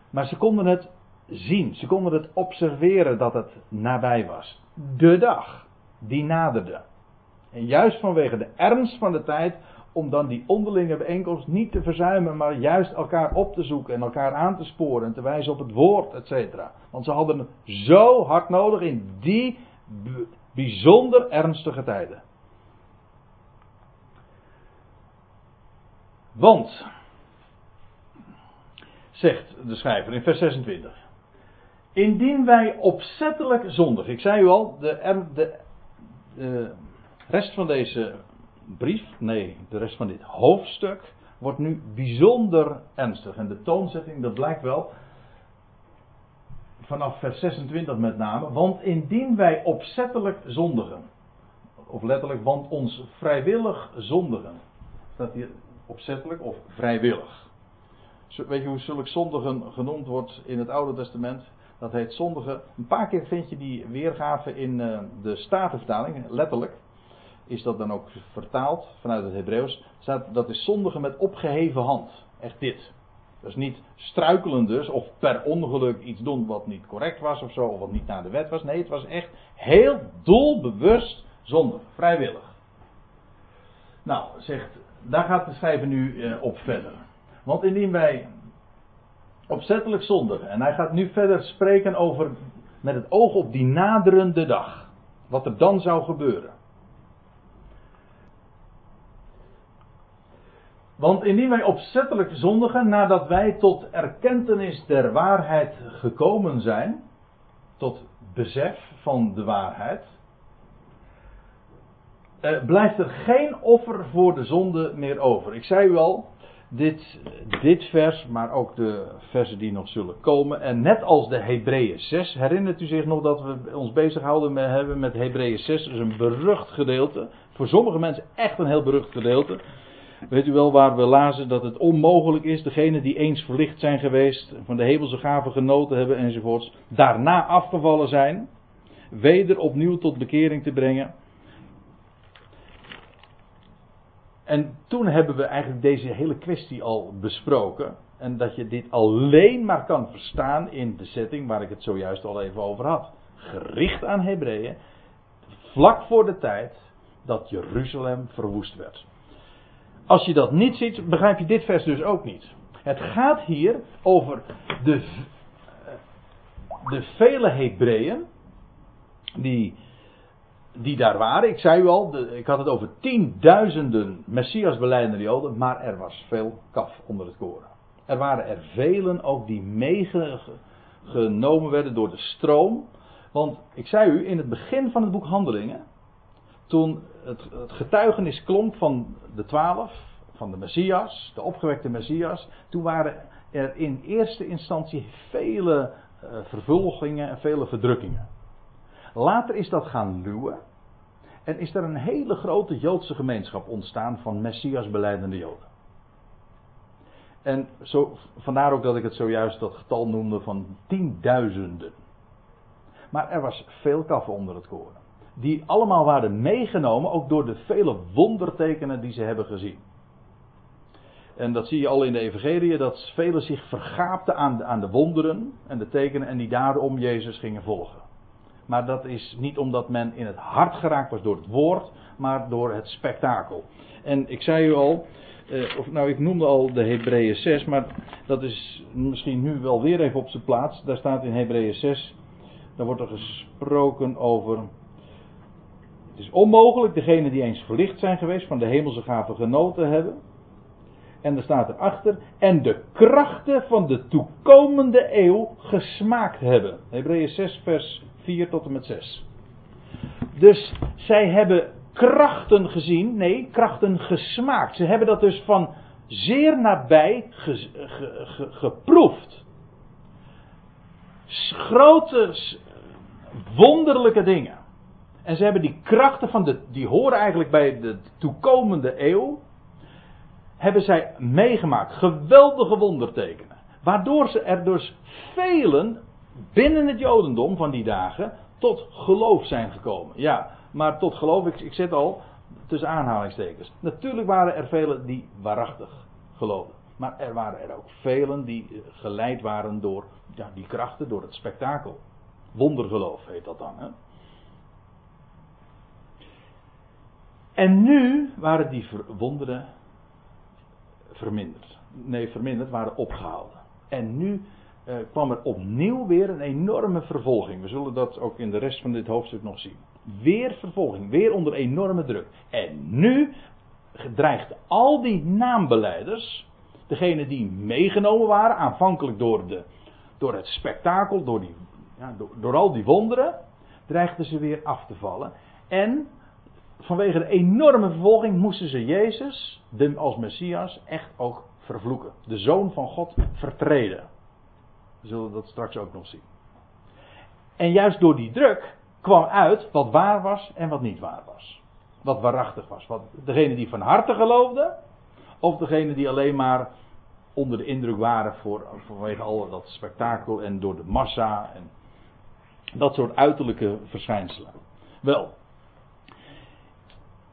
A: Maar ze konden het zien. Ze konden het observeren dat het nabij was. De dag die naderde. En juist vanwege de ernst van de tijd om dan die onderlinge bijeenkomst niet te verzuimen, maar juist elkaar op te zoeken en elkaar aan te sporen en te wijzen op het woord, et cetera. Want ze hadden het zo hard nodig in die bijzonder ernstige tijden. Want, zegt de schrijver in vers 26. Indien wij opzettelijk zondigen. Ik zei u al, de, de, de rest van deze brief, nee, de rest van dit hoofdstuk wordt nu bijzonder ernstig. En de toonzetting, dat blijkt wel vanaf vers 26 met name. Want indien wij opzettelijk zondigen, of letterlijk, want ons vrijwillig zondigen, staat hier opzettelijk of vrijwillig. Weet je hoe zulk zondigen genoemd wordt in het Oude Testament? Dat heet zondigen. Een paar keer vind je die weergave in eh, de Statenvertaling, letterlijk is dat dan ook vertaald vanuit het Hebreeuws. Dat is zondigen met opgeheven hand. Echt dit. Dus niet struikelen dus, of per ongeluk iets doen wat niet correct was of zo, of wat niet naar de wet was. Nee, het was echt heel doelbewust zondig, vrijwillig. Nou, zegt, daar gaat de schrijver nu eh, op verder. Want indien wij opzettelijk zondigen, en hij gaat nu verder spreken over met het oog op die naderende dag, wat er dan zou gebeuren. Want indien wij opzettelijk zondigen nadat wij tot erkentenis der waarheid gekomen zijn, tot besef van de waarheid, eh, blijft er geen offer voor de zonde meer over. Ik zei u al, dit, dit vers, maar ook de versen die nog zullen komen. En net als de Hebreeën 6, herinnert u zich nog dat we ons bezighouden met, hebben met Hebreeën 6, dus een berucht gedeelte. Voor sommige mensen echt een heel berucht gedeelte. Weet u wel waar we lazen dat het onmogelijk is, degenen die eens verlicht zijn geweest, van de hemelse gaven genoten hebben enzovoorts, daarna afgevallen zijn, weder opnieuw tot bekering te brengen. En toen hebben we eigenlijk deze hele kwestie al besproken. En dat je dit alleen maar kan verstaan in de setting waar ik het zojuist al even over had. Gericht aan Hebreeën, vlak voor de tijd dat Jeruzalem verwoest werd. Als je dat niet ziet, begrijp je dit vers dus ook niet. Het gaat hier over de, de vele Hebreeën die, die daar waren. Ik zei u al, ik had het over tienduizenden Messias beleidende Joden, maar er was veel kaf onder het koren. Er waren er velen ook die meegenomen werden door de stroom. Want ik zei u, in het begin van het boek Handelingen toen het, het getuigenis klonk van de twaalf, van de Messias, de opgewekte Messias, toen waren er in eerste instantie vele uh, vervolgingen en vele verdrukkingen. Later is dat gaan luwen en is er een hele grote Joodse gemeenschap ontstaan van Messias beleidende Joden. En zo, vandaar ook dat ik het zojuist dat getal noemde van tienduizenden. Maar er was veel kaf onder het koren die allemaal waren meegenomen, ook door de vele wondertekenen die ze hebben gezien. En dat zie je al in de Evangelie, dat velen zich vergaapten aan de, aan de wonderen en de tekenen en die daarom Jezus gingen volgen. Maar dat is niet omdat men in het hart geraakt was door het woord, maar door het spektakel. En ik zei u al, eh, of nou ik noemde al de Hebreeën 6, maar dat is misschien nu wel weer even op zijn plaats. Daar staat in Hebreeën 6, daar wordt er gesproken over. Is onmogelijk degenen die eens verlicht zijn geweest van de hemelse gaven genoten hebben. En er staat erachter, en de krachten van de toekomende eeuw gesmaakt hebben. Hebreeën 6, vers 4 tot en met 6. Dus zij hebben krachten gezien, nee, krachten gesmaakt. Ze hebben dat dus van zeer nabij ge, ge, ge, geproefd. Grote, wonderlijke dingen. En ze hebben die krachten van de, die horen eigenlijk bij de toekomende eeuw, hebben zij meegemaakt. Geweldige wondertekenen. Waardoor ze er dus velen binnen het Jodendom van die dagen tot geloof zijn gekomen. Ja, maar tot geloof, ik, ik zet al tussen aanhalingstekens. Natuurlijk waren er velen die waarachtig geloofden. Maar er waren er ook velen die eh, geleid waren door ja, die krachten, door het spektakel. Wondergeloof heet dat dan. Hè? En nu waren die wonderen verminderd. Nee, verminderd, waren opgehouden. En nu uh, kwam er opnieuw weer een enorme vervolging. We zullen dat ook in de rest van dit hoofdstuk nog zien. Weer vervolging, weer onder enorme druk. En nu dreigt al die naambeleiders, degene die meegenomen waren, aanvankelijk door, de, door het spektakel, door, die, ja, door al die wonderen, dreigden ze weer af te vallen. En vanwege de enorme vervolging moesten ze Jezus, als Messias, echt ook vervloeken. De zoon van God vertreden. We zullen dat straks ook nog zien. En juist door die druk kwam uit wat waar was en wat niet waar was. Wat waarachtig was. Wat, degene die van harte geloofde, of degene die alleen maar onder de indruk waren voor, vanwege al dat spektakel en door de massa en dat soort uiterlijke verschijnselen. Wel,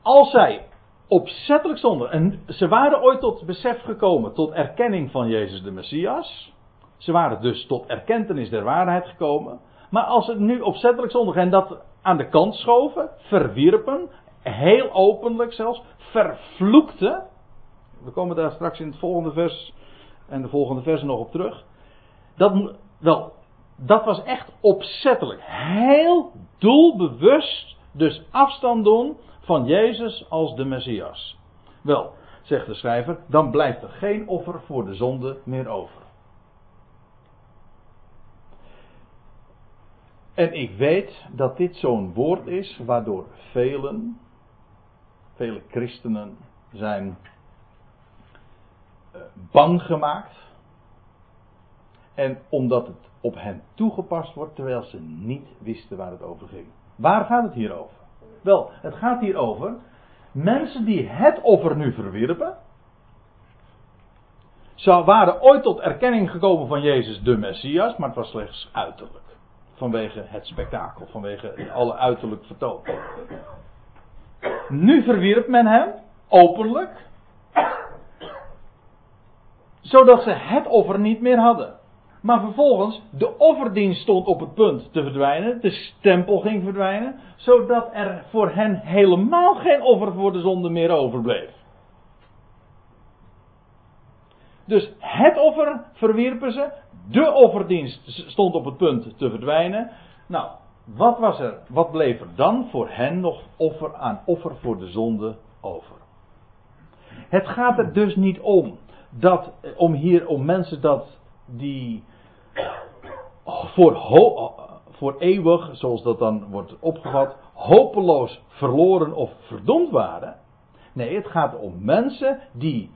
A: als zij opzettelijk stonden, en ze waren ooit tot besef gekomen, tot erkenning van Jezus de Messias, ze waren dus tot erkentenis der waarheid gekomen, maar als ze nu opzettelijk zondigen en dat aan de kant schoven, verwierpen, heel openlijk zelfs, vervloekten, we komen daar straks in het volgende vers en de volgende versen nog op terug, dat, wel, dat was echt opzettelijk, heel doelbewust, dus afstand doen van Jezus als de Messias. Wel, zegt de schrijver, dan blijft er geen offer voor de zonde meer over. En ik weet dat dit zo'n woord is waardoor velen, vele christenen zijn eh, bang gemaakt. En omdat het op hen toegepast wordt terwijl ze niet wisten waar het over ging. Waar gaat het hier over? Wel, het gaat hier over mensen die het offer nu verwierpen. Ze waren ooit tot erkenning gekomen van Jezus de Messias, maar het was slechts uiterlijk. Vanwege het spektakel, vanwege alle uiterlijk vertoon. Nu verwierp men hem, openlijk, zodat ze het offer niet meer hadden. Maar vervolgens, de offerdienst stond op het punt te verdwijnen, de stempel ging verdwijnen, zodat er voor hen helemaal geen offer voor de zonde meer overbleef. Dus het offer verwierpen ze, de offerdienst stond op het punt te verdwijnen. Nou, wat was er, wat bleef er dan voor hen nog offer aan offer voor de zonde over? Het gaat er dus niet om dat, om hier, om mensen dat die voor, voor eeuwig, zoals dat dan wordt opgevat, hopeloos verloren of verdomd waren. Nee, het gaat om mensen die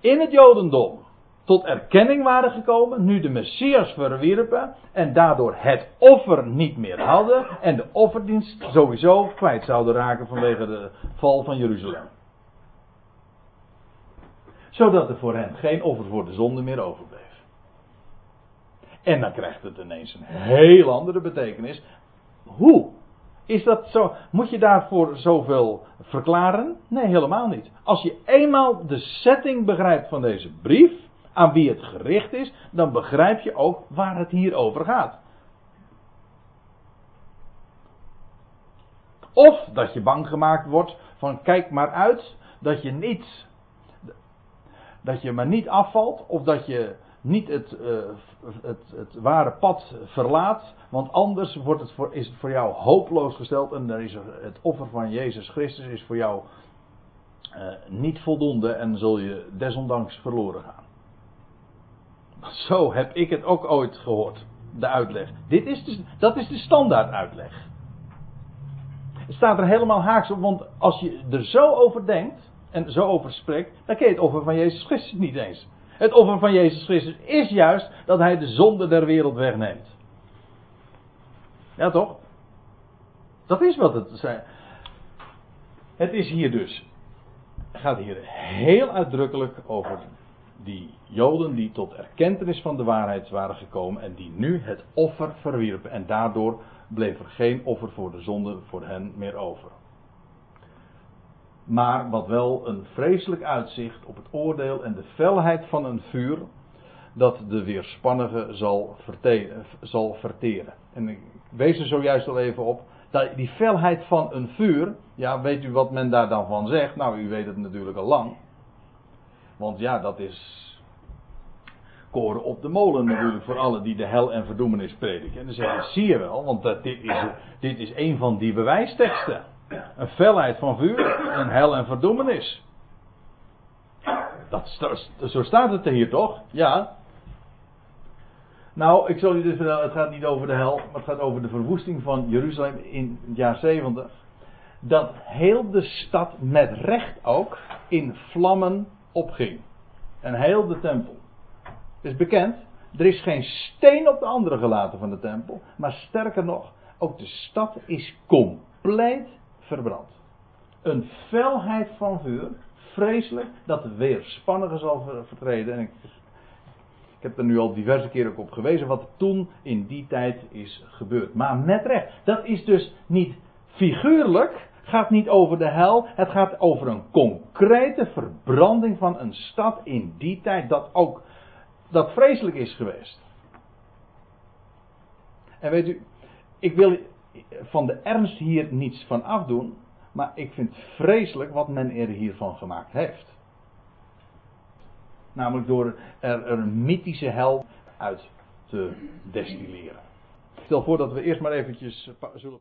A: in het Jodendom tot erkenning waren gekomen, nu de Messias verwierpen en daardoor het offer niet meer hadden en de offerdienst sowieso kwijt zouden raken vanwege de val van Jeruzalem. Zodat er voor hen geen offer voor de zonde meer overbleef. En dan krijgt het ineens een heel andere betekenis. Hoe? Is dat zo? Moet je daarvoor zoveel verklaren? Nee, helemaal niet. Als je eenmaal de setting begrijpt van deze brief, aan wie het gericht is, dan begrijp je ook waar het hier over gaat. Of dat je bang gemaakt wordt van kijk maar uit dat je niet dat je maar niet afvalt of dat je niet het, uh, het, het, ware pad verlaat, want anders wordt het voor, is het voor jou hopeloos gesteld en dan is het offer van Jezus Christus is voor jou uh, niet voldoende en zul je desondanks verloren gaan. Zo heb ik het ook ooit gehoord, de uitleg. Dit is de, dat is de standaard uitleg. Het staat er helemaal haaks op, want als je er zo over denkt en zo over spreekt, dan ken je het offer van Jezus Christus niet eens. Het offer van Jezus Christus is juist dat hij de zonde der wereld wegneemt. Ja toch? Dat is wat het zijn. Het is hier dus. Gaat hier heel uitdrukkelijk over die Joden die tot erkentenis van de waarheid waren gekomen en die nu het offer verwierpen. En daardoor bleef er geen offer voor de zonde voor hen meer over. Maar wat wel een vreselijk uitzicht op het oordeel en de felheid van een vuur dat de weerspannige zal, verteren, zal verteren. En ik wees er zojuist al even op. Die felheid van een vuur, ja, weet u wat men daar dan van zegt? Nou, u weet het natuurlijk al lang. Want ja, dat is koren op de molen natuurlijk voor alle die de hel en verdoemenis prediken. En dan zeg je, zie je wel, want dit, is, dit is een van die bewijsteksten. Een felheid van vuur, een hel en verdoemenis. Dat, zo staat het er hier toch? Ja. Nou, ik zal u dus vertellen, het gaat niet over de hel, maar het gaat over de verwoesting van Jeruzalem in het jaar 70. Dat heel de stad met recht ook in vlammen opging. En heel de tempel. Is bekend, er is geen steen op de andere gelaten van de tempel. Maar sterker nog, ook de stad is compleet verbrand. Een felheid van vuur, vreselijk, dat de weerspannige zal vertreden. En ik, ik heb er nu al diverse keren op gewezen wat toen in die tijd is gebeurd. Maar met recht, dat is dus niet figuurlijk, gaat niet over de hel, het gaat over een concrete verbranding van een stad in die tijd, dat ook dat vreselijk is geweest. En weet u, ik wil van de ernst hier niets van afdoen, maar ik vind vreselijk wat men er hiervan gemaakt heeft. Namelijk door er een mythische hel uit te destilleren. Stel voor dat we eerst maar eventjes zullen.